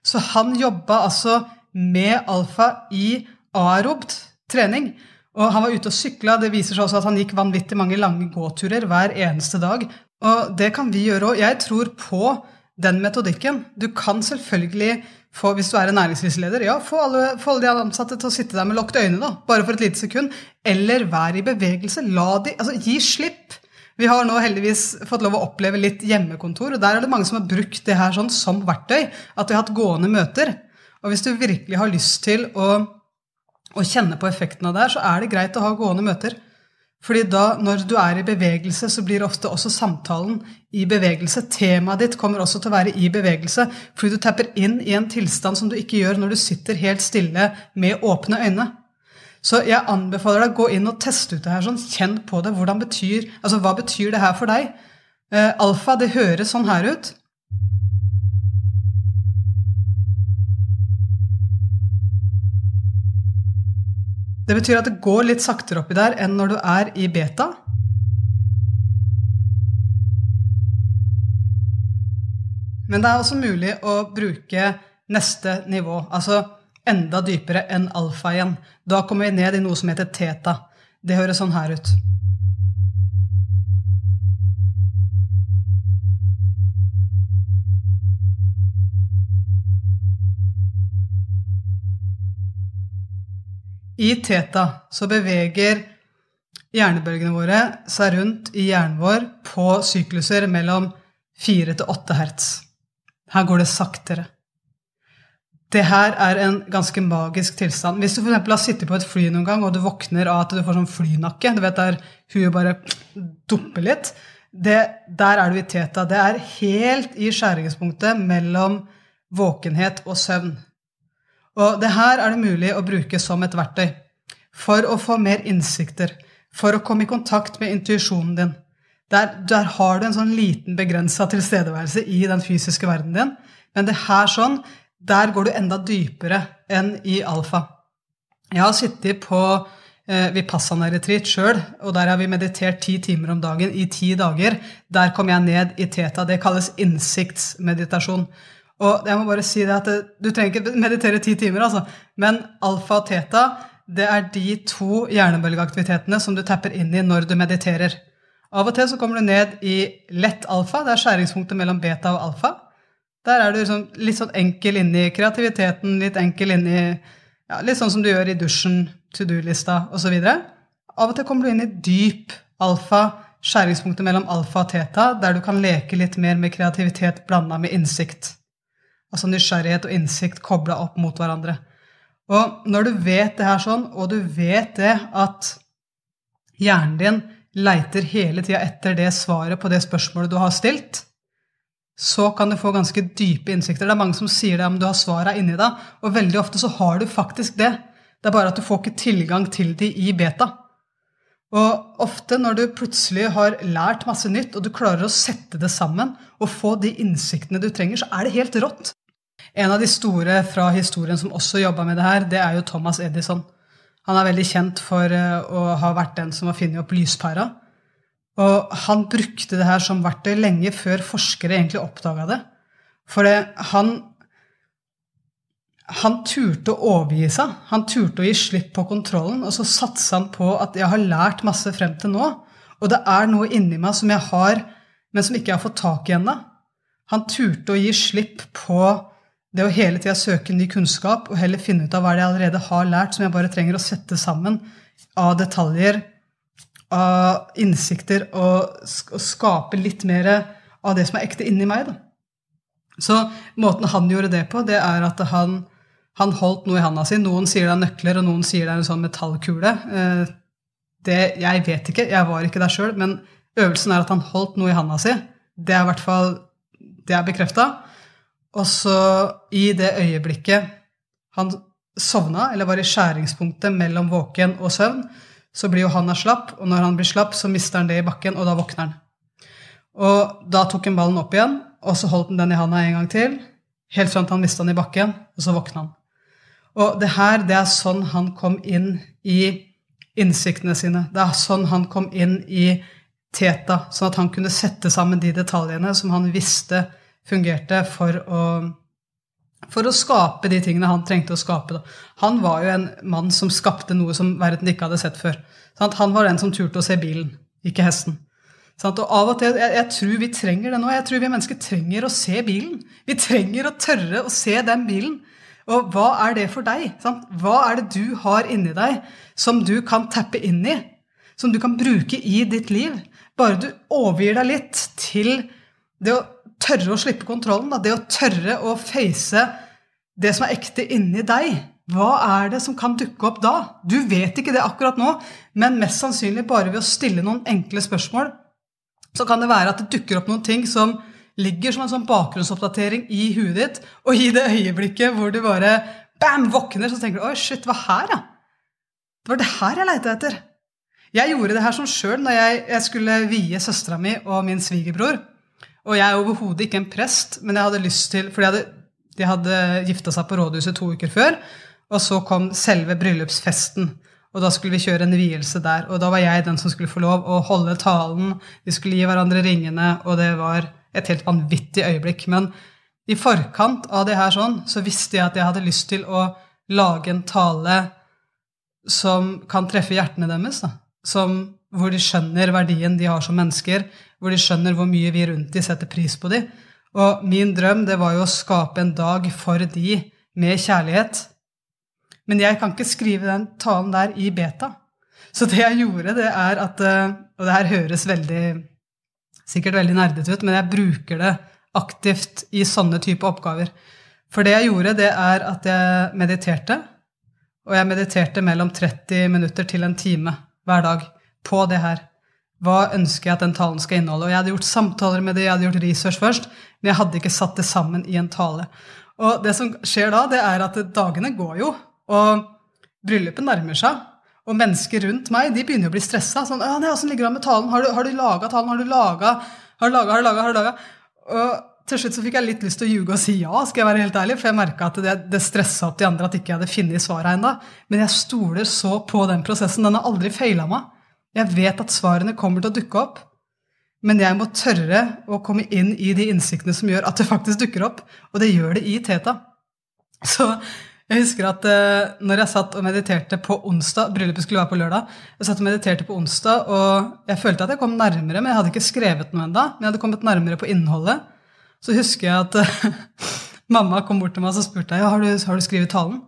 Så han jobba altså med alfa i aerobt trening. Og han var ute og sykla. Det viser seg også at han gikk vanvittig mange lange gåturer hver eneste dag. Og det kan vi gjøre òg. Jeg tror på den metodikken. Du kan selvfølgelig få, hvis du er en næringslivsleder, ja, få alle, få alle de ansatte til å sitte der med lukket øyne, da, bare for et lite sekund. Eller vær i bevegelse. La de, altså, gi slipp. Vi har nå heldigvis fått lov å oppleve litt hjemmekontor, og der er det mange som har brukt det her sånn som verktøy. At de har hatt gående møter. Og hvis du virkelig har lyst til å å kjenne på effekten av det her, så er det greit å ha gående møter. Fordi da, når du er i bevegelse, så blir ofte også samtalen i bevegelse. Temaet ditt kommer også til å være i bevegelse, fordi du tapper inn i en tilstand som du ikke gjør når du sitter helt stille med åpne øyne. Så jeg anbefaler deg å gå inn og teste ut det her. sånn, Kjenn på det. Betyr, altså, hva betyr det her for deg? Uh, alfa, det høres sånn her ut. Det betyr at det går litt saktere oppi der enn når du er i beta. Men det er også mulig å bruke neste nivå, altså enda dypere enn alfa igjen. Da kommer vi ned i noe som heter teta. Det høres sånn her ut. I teta så beveger hjernebølgene våre seg rundt i hjernen vår på sykluser mellom 4 til 8 hertz. Her går det saktere. Det her er en ganske magisk tilstand. Hvis du for har sittet på et fly noen gang, og du våkner av at du får sånn flynakke, du vet der huet bare dumper litt, det, der er du i teta. Det er helt i skjæringspunktet mellom våkenhet og søvn. Og det her er det mulig å bruke som et verktøy for å få mer innsikter, for å komme i kontakt med intuisjonen din. Der, der, har du en sånn liten begrensa tilstedeværelse i den fysiske verdenen din. Men det her sånn, der går du enda dypere enn i alfa. Jeg har sittet på eh, Vipassana-retreat sjøl, og der har vi meditert ti timer om dagen i ti dager. Der kom jeg ned i teta. Det kalles innsiktsmeditasjon. Og jeg må bare si det at Du trenger ikke meditere ti timer, altså. Men alfa og teta det er de to hjernebølgeaktivitetene som du tapper inn i når du mediterer. Av og til så kommer du ned i lett alfa. Det er skjæringspunktet mellom beta og alfa. Der er du liksom litt sånn enkel inni kreativiteten, litt enkel inni ja, Litt sånn som du gjør i dusjen, to do-lista osv. Av og til kommer du inn i dyp alfa, skjæringspunktet mellom alfa og teta, der du kan leke litt mer med kreativitet blanda med innsikt. Altså nysgjerrighet og innsikt kobla opp mot hverandre. Og når du vet det her sånn, og du vet det at hjernen din leiter hele tida etter det svaret på det spørsmålet du har stilt, så kan du få ganske dype innsikter. Det er mange som sier det om du har svara inni deg, og veldig ofte så har du faktisk det. Det er bare at du får ikke tilgang til de i beta. Og ofte når du plutselig har lært masse nytt, og du klarer å sette det sammen og få de innsiktene du trenger, så er det helt rått. En av de store fra historien som også jobba med det her, det er jo Thomas Edison. Han er veldig kjent for eh, å ha vært den som har funnet opp lyspæra. Og han brukte det her som verktøy lenge før forskere egentlig oppdaga det. For det, han, han turte å overgi seg. Han turte å gi slipp på kontrollen. Og så satsa han på at jeg har lært masse frem til nå. Og det er noe inni meg som jeg har, men som ikke jeg har fått tak i ennå. Han turte å gi slipp på det å hele tida søke ny kunnskap og heller finne ut av hva jeg allerede har lært, som jeg bare trenger å sette sammen av detaljer, av innsikter, og, skape litt mer av det som er ekte inni meg. Da. Så måten han gjorde det på, det er at han, han holdt noe i handa si. Noen sier det er nøkler, og noen sier det er en sånn metallkule. Eh, det, jeg vet ikke, jeg var ikke der sjøl, men øvelsen er at han holdt noe i handa si. Det er i hvert fall det er bekrefta. Og så, i det øyeblikket han sovna, eller var i skjæringspunktet mellom våken og søvn, så blir jo han slapp, og når han blir slapp, så mister han det i bakken, og da våkner han. Og da tok han ballen opp igjen, og så holdt han den i handa en gang til, helt fram til han mista den i bakken, og så våkna han. Og det her, det er sånn han kom inn i innsiktene sine. Det er sånn han kom inn i teta, sånn at han kunne sette sammen de detaljene som han visste fungerte for å, for å skape de tingene han trengte å skape. Han var jo en mann som skapte noe som verden ikke hadde sett før. Han var den som turte å se bilen, ikke hesten. Og av og til, jeg, jeg, tror vi trenger det nå. Jeg tror vi mennesker trenger å se bilen. Vi trenger å tørre å se den bilen. Og hva er det for deg? Sant? Hva er det du har inni deg som du kan tappe inn i? Som du kan bruke i ditt liv? Bare du overgir deg litt til det å tørre å slippe kontrollen. Da. Det å tørre å face det som er ekte inni deg. Hva er det som kan dukke opp da? Du vet ikke det akkurat nå, men mest sannsynlig bare ved å stille noen enkle spørsmål, så kan det være at det dukker opp noen ting som ligger som en sånn bakgrunnsoppdatering i huet ditt, og i det øyeblikket hvor du bare bam, våkner, så tenker du oi, shit, hva her, ja? Det var det her jeg leita etter. Jeg gjorde det her sånn sjøl når jeg, jeg, skulle vie søstera mi og min svigerbror. Og jeg er overhodet ikke en prest, men jeg hadde lyst til For de hadde, de hadde gifta seg på rådhuset to uker før. Og så kom selve bryllupsfesten. Og da skulle vi kjøre en vielse der. Og da var jeg den som skulle få lov å holde talen. Vi skulle gi hverandre ringene, og det var et helt vanvittig øyeblikk. Men i forkant av det her sånn, så visste jeg at jeg hadde lyst til å lage en tale som kan treffe hjertene deres. Da. Som, hvor de skjønner verdien de har som mennesker, hvor de skjønner hvor mye vi rundt de setter pris på de. Og min drøm det var jo å skape en dag for de med kjærlighet men jeg kan ikke skrive den talen der i beta. Så det jeg gjorde, det er at eh, Og det her høres veldig, sikkert veldig nerdete ut, men jeg bruker det aktivt i sånne type oppgaver. For det jeg gjorde, det er at jeg mediterte. Og jeg mediterte mellom 30 minutter til en time hver dag på det her. Hva ønsker jeg at den talen skal inneholde? Og jeg hadde gjort samtaler med det, jeg hadde gjort research først, men jeg hadde ikke satt det sammen i en tale. Og det som skjer da, det er at dagene går jo, og bryllupet nærmer seg. Og mennesker rundt meg de begynner å bli stressa. Sånn, 'Åssen ligger det med talen? Har du, har laga talen? Har du laga? Har du laga? Har du laga? Har du laga?' Og til slutt så fikk jeg litt lyst til å ljuge og si ja, skal jeg være helt ærlig, for jeg merka at det, det stressa opp de andre at ikke jeg hadde funnet svaret ennå. Men jeg stoler så på den prosessen. Den har aldri feila meg. Jeg vet at svarene kommer til å dukke opp. Men jeg må tørre å komme inn i de innsiktene som gjør at det faktisk dukker opp. Og det gjør det i Teta. Så jeg husker at eh, når jeg satt og mediterte på onsdag Bryllupet skulle være på lørdag. Jeg satt og mediterte på onsdag, og jeg følte at jeg kom nærmere, men jeg hadde ikke skrevet noe ennå. Men jeg hadde kommet nærmere på innholdet. Så husker jeg at eh, mamma kom bort til meg og spurte jeg, ja, har, du, har skrevet talen.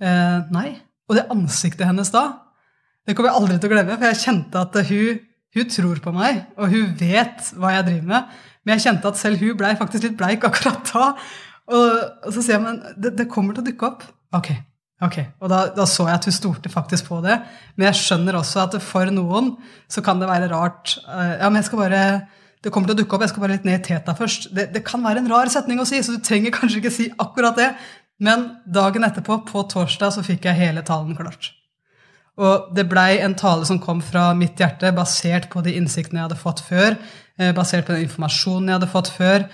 Eh, nei. Og det ansiktet hennes da, det kommer jeg aldri til å glemme. For jeg kjente at hun, hun tror på meg, og hun vet hva jeg driver med. Men jeg kjente at selv hun blei faktisk litt bleik akkurat da. Og, så sier jeg men det, det, kommer til å dukke opp. Ok. ok. Og da, da, så jeg at hun stolte faktisk på det. Men jeg skjønner også at for noen så kan det være rart uh, Ja, men jeg skal bare det kommer til å dukke opp, jeg skal bare litt ned i teta først. Det, det, kan være en rar setning å si, så du trenger kanskje ikke si akkurat det. Men dagen etterpå, på torsdag, så fikk jeg hele talen klart. Og det blei en tale som kom fra mitt hjerte, basert på de innsiktene jeg hadde fått før, eh, basert på den informasjonen jeg hadde fått før,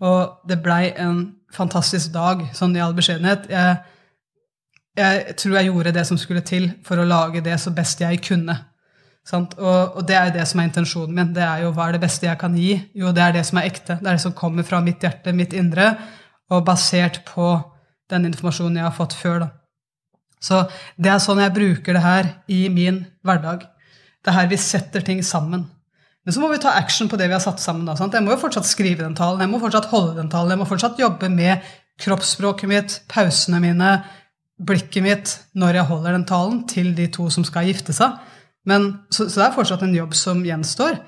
og det blei en fantastisk dag, sånn i all beskjedenhet. Jeg, jeg, tror jeg gjorde det som skulle til for å lage det så best jeg kunne. Og, og, det er jo det som er intensjonen min. Det er jo hva er det beste jeg kan gi? Jo, det er det som er ekte. Det er det som kommer fra mitt hjerte, mitt indre, og basert på den informasjonen jeg har fått før. da. Så det er sånn jeg bruker det her i min hverdag. Det er her vi setter ting sammen. Men så må vi ta action på det vi har satt sammen. Da? Jeg må jo fortsatt skrive den talen, jeg må fortsatt holde den talen, jeg må fortsatt jobbe med kroppsspråket mitt, pausene mine, blikket mitt når jeg holder den talen til de to som skal gifte seg. Men, så, så, det er fortsatt en jobb som gjenstår.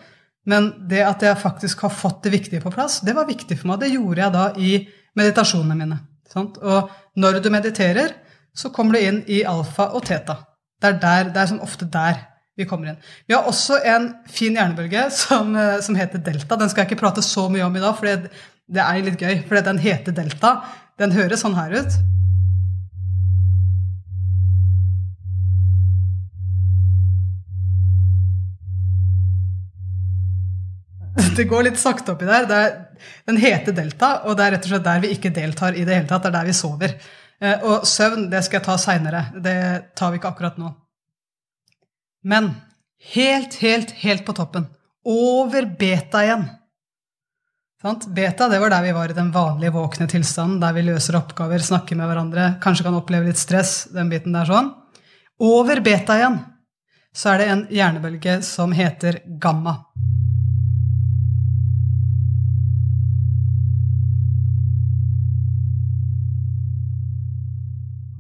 Men det at jeg faktisk har fått det viktige på plass, det var viktig for meg. Det gjorde jeg da i meditasjonene mine. Sant? Og når du mediterer, så kommer du inn i alfa og teta. Det er, der, det er som ofte der vi kommer inn. Vi har også en fin hjernebølge som, eh, som, heter delta. Den skal jeg ikke prate så mye om i dag, for det, det er litt gøy. For den heter delta. Den høres sånn her ut. Det går litt sakte oppi der. Er, den heter delta, og det er rett og slett der vi ikke deltar i det hele tatt. Det er der vi sover. Eh, og søvn det skal jeg ta seinere. Det tar vi ikke akkurat nå. Men helt, helt, helt på toppen, over beta igjen Beta det var der vi var i den vanlige våkne tilstanden, der vi løser oppgaver, snakker med hverandre, kanskje kan oppleve litt stress. den biten der sånn. Over beta igjen så er det en hjernebølge som heter gamma.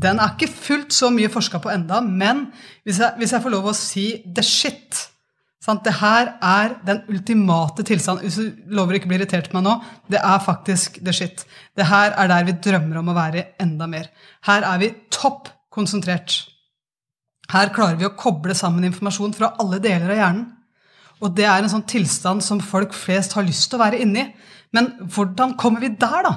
Den er ikke fullt så mye forska på enda, men hvis jeg, hvis jeg, får lov å si the shit sant? Det her er den ultimate tilstanden. Hvis du lover ikke å bli irritert på meg nå, det er faktisk the shit. Det her er der vi drømmer om å være enda mer. Her er vi topp konsentrert. Her klarer vi å koble sammen informasjon fra alle deler av hjernen. Og det er en sånn tilstand som folk flest har lyst til å være inni. Men hvordan kommer vi der, da?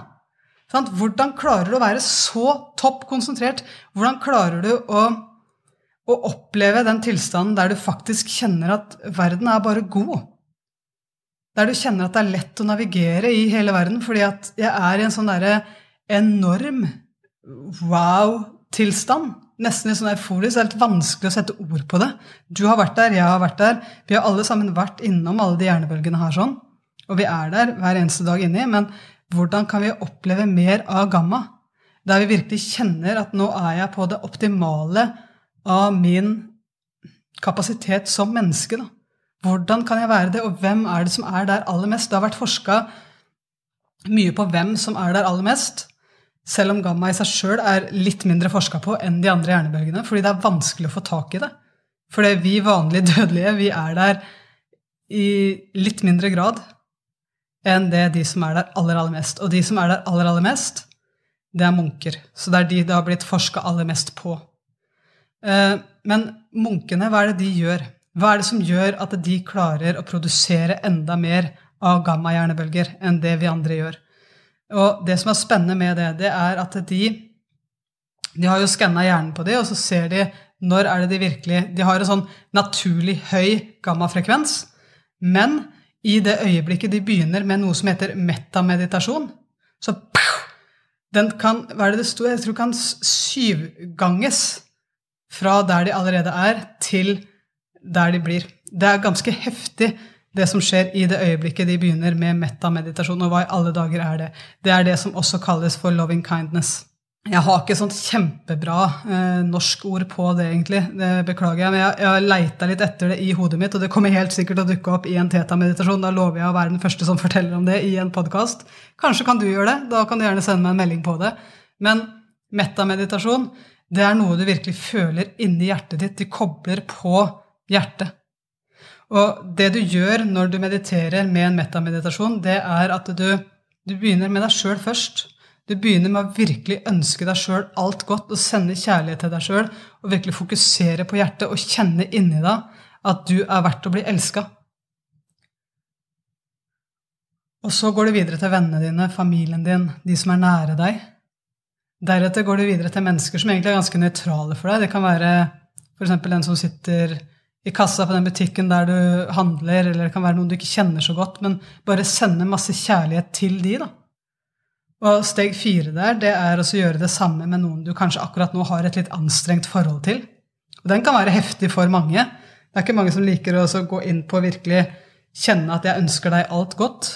Hvordan klarer du å være så topp konsentrert? Hvordan klarer du å, å, oppleve den tilstanden der du faktisk kjenner at verden er bare god? Der du kjenner at det er lett å navigere i hele verden, fordi at jeg er i en sånn derre enorm wow-tilstand. Nesten i sånn euforisk. Det er helt vanskelig å sette ord på det. Du har vært der, jeg har vært der. Vi har alle sammen vært innom alle de hjernebølgene her sånn. Og vi er der hver eneste dag inni. Men hvordan kan vi oppleve mer av gamma? Der vi virkelig kjenner at nå er jeg på det optimale av min kapasitet som menneske. da. Hvordan kan jeg være det, og hvem er det som er der aller mest? Det har vært forska mye på hvem som er der aller mest, selv om gamma i seg sjøl er litt mindre forska på enn de andre hjernebølgene, fordi det er vanskelig å få tak i det. Fordi vi vanlige dødelige, vi er der i litt mindre grad enn det de som er der aller, aller mest. Og de som er der aller, aller mest, det er munker. Så det er de det har blitt forska aller mest på. Eh, men munkene, hva er det de gjør? Hva er det som gjør at de klarer å produsere enda mer av gamma-hjernebølger enn det vi andre gjør? Og det som er spennende med det, det er at de de har jo skanna hjernen på det, og så ser de når er det de virkelig De har en sånn naturlig høy gammafrekvens, men i det øyeblikket de begynner med noe som heter metameditasjon, så den kan hva er det det sto, jeg tror kan syvganges fra der de allerede er, til der de blir. Det er ganske heftig, det som skjer i det øyeblikket de begynner med metameditasjon. Og hva i alle dager er det? Det er det som også kalles for loving kindness. Jeg har ikke sånt kjempebra eh, norsk ord på det, egentlig. Det beklager jeg. Men jeg, jeg har leita litt etter det i hodet mitt, og det kommer helt sikkert til å dukke opp i en tetameditasjon. Da lover jeg å være den første som forteller om det i en podkast. Kanskje kan du gjøre det. Da kan du gjerne sende meg en melding på det. Men metameditasjon, det er noe du virkelig føler inni hjertet ditt. De kobler på hjertet. Og det du gjør når du mediterer med en metameditasjon, det er at du, du begynner med deg sjøl først. Du begynner med å virkelig ønske deg sjøl alt godt og sende kjærlighet til deg sjøl og virkelig fokusere på hjertet og kjenne inni deg at du er verdt å bli elska. Og så går du videre til vennene dine, familien din, de som er nære deg. Deretter går du videre til mennesker som egentlig er ganske nøytrale for deg. Det kan være f.eks. en som sitter i kassa på den butikken der du handler, eller det kan være noen du ikke kjenner så godt, men bare sende masse kjærlighet til de, da. Og steg fire der, det er å gjøre det samme med noen du kanskje akkurat nå har et litt anstrengt forhold til. Og den kan være heftig for mange. Det er ikke mange som liker å gå inn på å virkelig kjenne at jeg ønsker deg alt godt,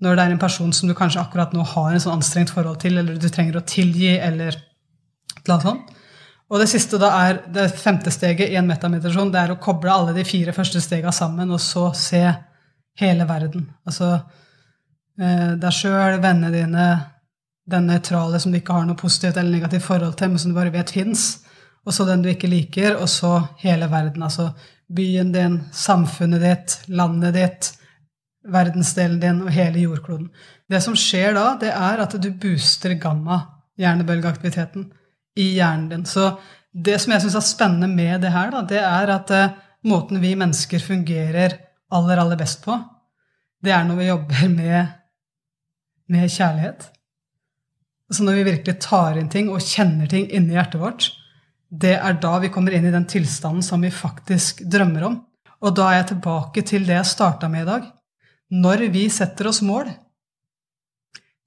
når det er en person som du kanskje akkurat nå har en sånn anstrengt forhold til, eller du trenger å tilgi, eller noe sånt. Og det siste da er det femte steget i en metameditasjon. Det er å koble alle de fire første stegene sammen, og så se hele verden. Altså deg sjøl, vennene dine, den nøytrale som du ikke har noe positivt eller negativt forhold til, men som du bare vet fins. Og så den du ikke liker, og så hele verden. Altså byen din, samfunnet ditt, landet ditt, verdensdelen din og hele jordkloden. Det som skjer da, det er at du booster gamma-hjernebølgeaktiviteten i hjernen din. Så det som jeg syns er spennende med det her, da, det er at uh, måten vi mennesker fungerer aller, aller best på, det er når vi jobber med, med kjærlighet. Så når vi virkelig tar inn ting og kjenner ting inni hjertet vårt, det er da vi kommer inn i den tilstanden som vi faktisk drømmer om. Og da er jeg tilbake til det jeg starta med i dag. Når vi setter oss mål,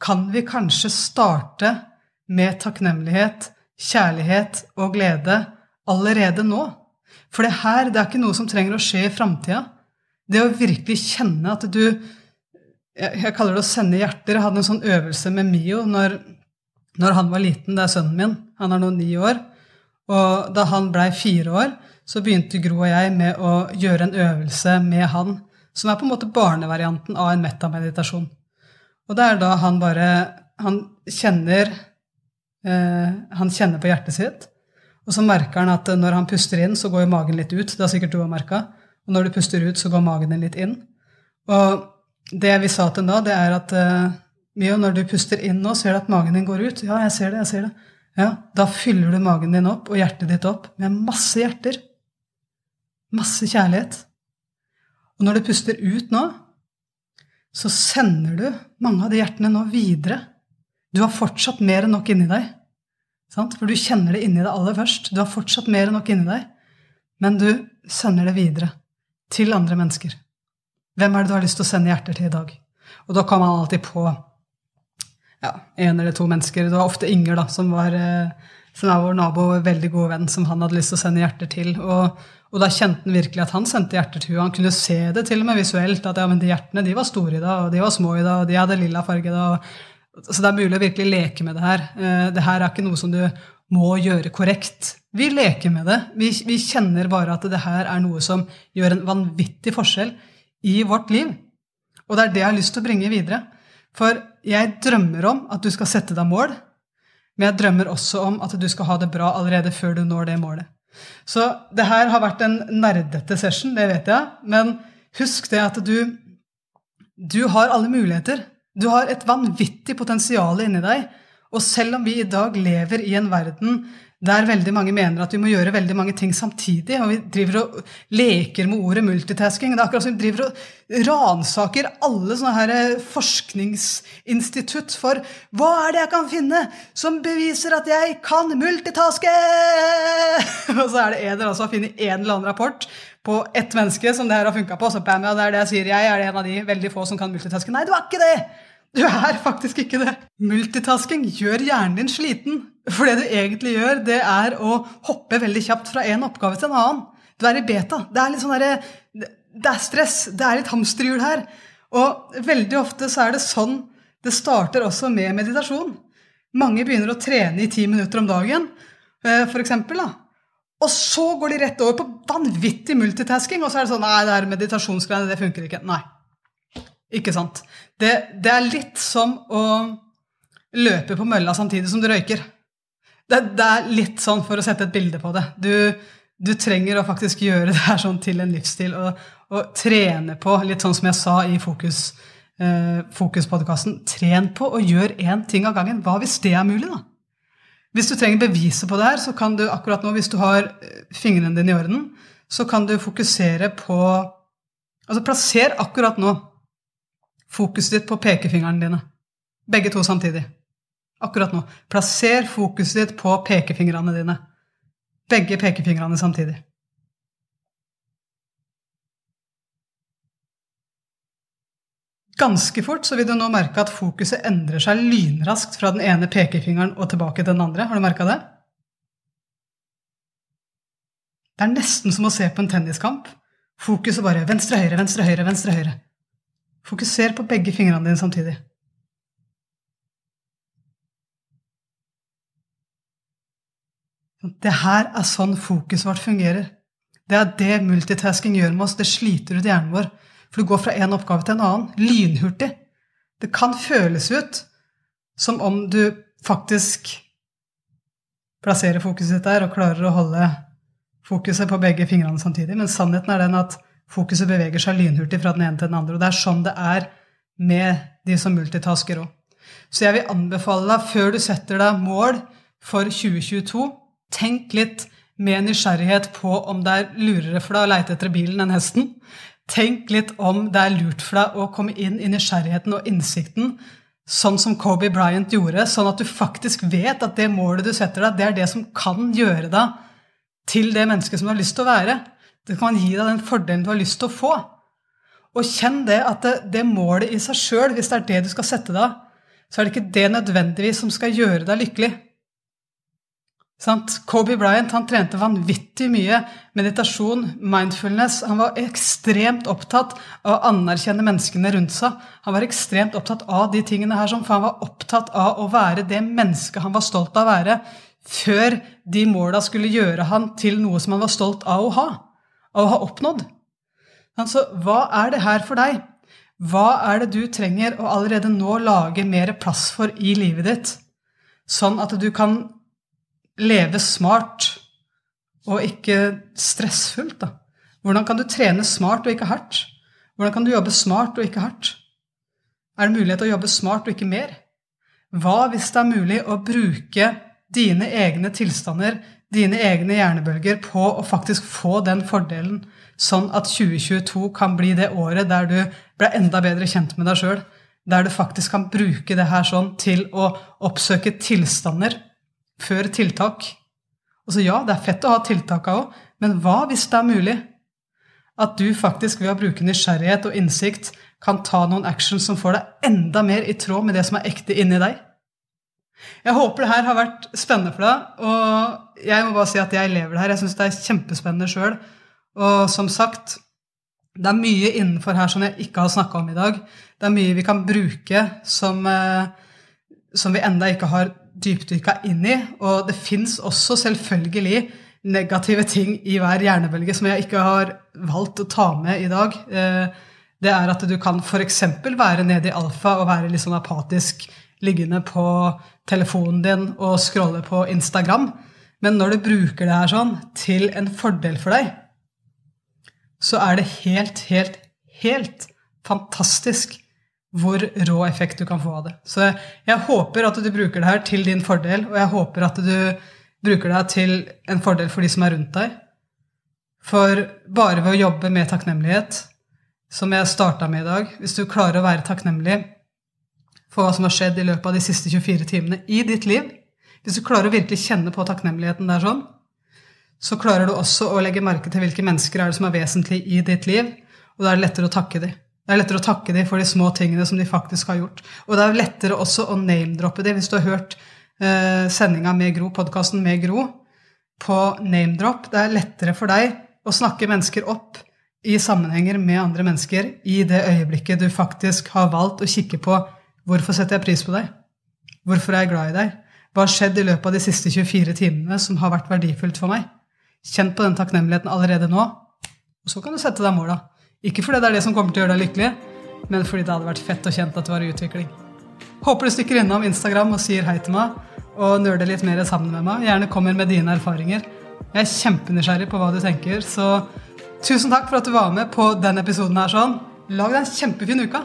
kan vi kanskje starte med takknemlighet kjærlighet og glede allerede nå. For det her det er ikke noe som trenger å skje i framtida. Det å virkelig kjenne at du jeg, kaller det å sende hjerter. Jeg hadde en sånn øvelse med Mio når, når han var liten. Det er sønnen min. Han er nå ni år. Og da han blei fire år, så begynte Gro og jeg med å gjøre en øvelse med han som er på en måte barnevarianten av en metameditasjon. Og det er da han bare Han kjenner Eh, han kjenner på hjertet sitt, og så merker han at når han puster inn, så går magen litt ut. Det har sikkert du òg merka. Og når du puster ut, så går magen din litt inn. Og det vi sa til da, det er at uh, Mio, når du puster inn nå, ser du at magen din går ut. Ja, jeg ser det. jeg ser det. ja, da fyller du magen din opp og hjertet ditt opp med masse hjerter. Masse kjærlighet. Og når du puster ut nå, så sender du mange av de hjertene nå videre. Du har fortsatt mer enn nok inni deg. Sant? For du kjenner det inni deg aller først. Du har fortsatt mer enn nok inni deg. Men du sender det videre til andre mennesker. Hvem er det du har lyst til å sende hjerter til i dag? Og da kom man alltid på ja, en eller to mennesker. Det var ofte Inger, da, som, var, eh, som er vår nabo og veldig god venn, som han hadde lyst til å sende hjerter til. Og, og, da kjente han virkelig at han sendte hjerter til henne. Han kunne se det til og med visuelt, at ja, men de hjertene de var store i dag, og de var små i dag, og de hadde lilla farge da. Så det er mulig å virkelig leke med det her. Eh, det her er ikke noe som du må gjøre korrekt. Vi leker med det. Vi, vi kjenner bare at det her er noe som gjør en vanvittig forskjell i vårt liv. Og det er det jeg har lyst til å bringe videre. For jeg drømmer om at du skal sette deg mål, men jeg drømmer også om at du skal ha det bra allerede før du når det målet. Så det her har vært en nerdete session, det vet jeg, men husk det at du, du har alle muligheter. Du har et vanvittig potensial inni deg. Og selv om vi i dag lever i en verden der veldig mange mener at vi må gjøre veldig mange ting samtidig. Og vi driver og leker med ordet multitasking. Det er akkurat som vi driver og ransaker alle sånne her eh, forskningsinstitutt for hva er det jeg kan finne som beviser at jeg kan multitaske? og så er det en eller som har funnet en eller annen rapport på ett menneske som det her har funka på. Så bam, ja, det er det jeg sier. Jeg er det en av de veldig få som kan multitaske. Nei, du er ikke det! Du er faktisk ikke det. Multitasking gjør hjernen din sliten. For det du egentlig gjør, det er å hoppe veldig kjapt fra en oppgave til en annen. Du er i beta. Det er litt sånn der, det er stress. Det er litt hamsterhjul her. Og veldig ofte så er det sånn det starter også med meditasjon. Mange begynner å trene i ti minutter om dagen, f.eks. for eksempel, da. Og så går de rett over på vanvittig multitasking, og så er det sånn Nei, det er meditasjonsgreiene, det funker ikke. Nei. Ikke sant? Det, det, er litt som å løpe på mølla samtidig som du røyker. Det, det, er litt sånn for å sette et bilde på det. Du, du trenger å faktisk gjøre det her sånn til en livsstil og, og, trene på, litt sånn som jeg sa i Fokus, eh, Fokuspodkasten, tren på å gjøre én ting av gangen. Hva hvis det er mulig, da? Hvis du trenger beviset på det her, så kan du akkurat nå, hvis du har eh, fingrene dine i orden, så kan du fokusere på Altså plasser akkurat nå fokuset ditt på pekefingrene dine. Begge to samtidig. Akkurat nå. Plasser fokuset ditt på pekefingrene dine. Begge pekefingrene samtidig. Ganske fort så vil du nå merke at fokuset endrer seg lynraskt fra den ene pekefingeren og tilbake til den andre. Har du merka det? Det er nesten som å se på en tenniskamp. Fokuset bare venstre, høyre, venstre, høyre, venstre, høyre. Fokuser på begge fingrene dine samtidig. Det her er sånn fokuset vårt fungerer. Det er det multitasking gjør med oss. Det sliter ut hjernen vår. For du går fra én oppgave til en annen. Lynhurtig. Det kan føles ut som om du faktisk plasserer fokuset ditt der og klarer å holde fokuset på begge fingrene samtidig. Men sannheten er den at fokuset beveger seg lynhurtig fra den ene til den andre. Og det er sånn det er med de som multitasker òg. Så jeg vil anbefale deg, før du setter deg mål for 2022, tenk litt med nysgjerrighet på om det er lurere for deg å leite etter bilen enn hesten. Tenk litt om det er lurt for deg å komme inn i nysgjerrigheten og innsikten, sånn som Kobe Bryant gjorde, sånn at du faktisk vet at det målet du setter deg, det er det som kan gjøre deg til det mennesket som du har lyst til å være. Det kan gi deg den fordelen du har lyst til å få. Og kjenn det at det, det målet i seg sjøl, hvis det er det du skal sette deg, så er det ikke det nødvendigvis som skal gjøre deg lykkelig. Sant? Kobe Bryant han trente vanvittig mye meditasjon, mindfulness. Han var ekstremt opptatt av å anerkjenne menneskene rundt seg. Han var ekstremt opptatt av de tingene her, for han var opptatt av å være det mennesket han var stolt av å være, før de måla skulle gjøre han til noe som han var stolt av å ha av å ha oppnådd. Altså, hva er det her for deg? Hva er det du trenger å allerede nå lage mer plass for i livet ditt, sånn at du kan leve smart og ikke stressfullt? da? Hvordan kan du trene smart og ikke hardt? Hvordan kan du jobbe smart og ikke hardt? Er det mulighet til å jobbe smart og ikke mer? Hva hvis det er mulig å bruke dine egne tilstander, dine egne hjernebølger, på å faktisk få den fordelen, sånn at 2022 kan bli det året der du ble enda bedre kjent med deg sjøl. Der du faktisk kan bruke det her sånn til å oppsøke tilstander før tiltak. Og så ja, det er fett å ha tiltaka òg, men hva hvis det er mulig at du faktisk ved å bruke nysgjerrighet og innsikt kan ta noen actions som får deg enda mer i tråd med det som er ekte inni deg? Jeg håper det her har vært spennende for deg. Og jeg må bare si at jeg lever det her. Jeg syns det er kjempespennende sjøl. Og som sagt, det er mye innenfor her som jeg ikke har snakka om i dag. Det er mye vi kan bruke som, eh, som vi enda ikke har dypdykka inn i. Og det fins også selvfølgelig negative ting i hver hjernebølge som jeg ikke har valgt å ta med i dag. Eh, det er at du kan f.eks. være nede i alfa og være litt sånn apatisk liggende på telefonen din og scrolle på Instagram. Men når du bruker det her sånn til en fordel for deg, så er det helt, helt, helt fantastisk hvor rå effekt du kan få av det. Så jeg håper at du bruker det her til din fordel, og jeg håper at du bruker det til en fordel for de som er rundt deg. For bare ved å jobbe med takknemlighet, som jeg starta med i dag Hvis du klarer å være takknemlig for hva som har skjedd i løpet av de siste 24 timene i ditt liv, hvis du klarer å virkelig kjenne på takknemligheten der sånn, så klarer du også å legge merke til hvilke mennesker er det som er vesentlige i ditt liv, og da er det lettere å takke dem. Det er lettere å takke dem for de små tingene som de faktisk har gjort. Og det er lettere også å name-droppe dem. Hvis du har hørt eh, sendinga med Gro, podkasten med Gro, på name-drop, det er lettere for deg å snakke mennesker opp i sammenhenger med andre mennesker i det øyeblikket du faktisk har valgt å kikke på Hvorfor setter jeg pris på deg? Hvorfor er jeg glad i deg? Hva har skjedd i løpet av de siste 24 timene som har vært verdifullt for meg? Kjenn på den takknemligheten allerede nå, og så kan du sette deg måla. Ikke fordi det er det som kommer til å gjøre deg lykkelig, men fordi det hadde vært fett og kjent at du var i utvikling. Håper du stikker innom Instagram og sier hei til meg, og nøler litt mer sammen med meg. Gjerne kommer med dine erfaringer. Jeg er kjempenysgjerrig på hva du tenker, så tusen takk for at du var med på den episoden her sånn. Lag deg en kjempefin uke.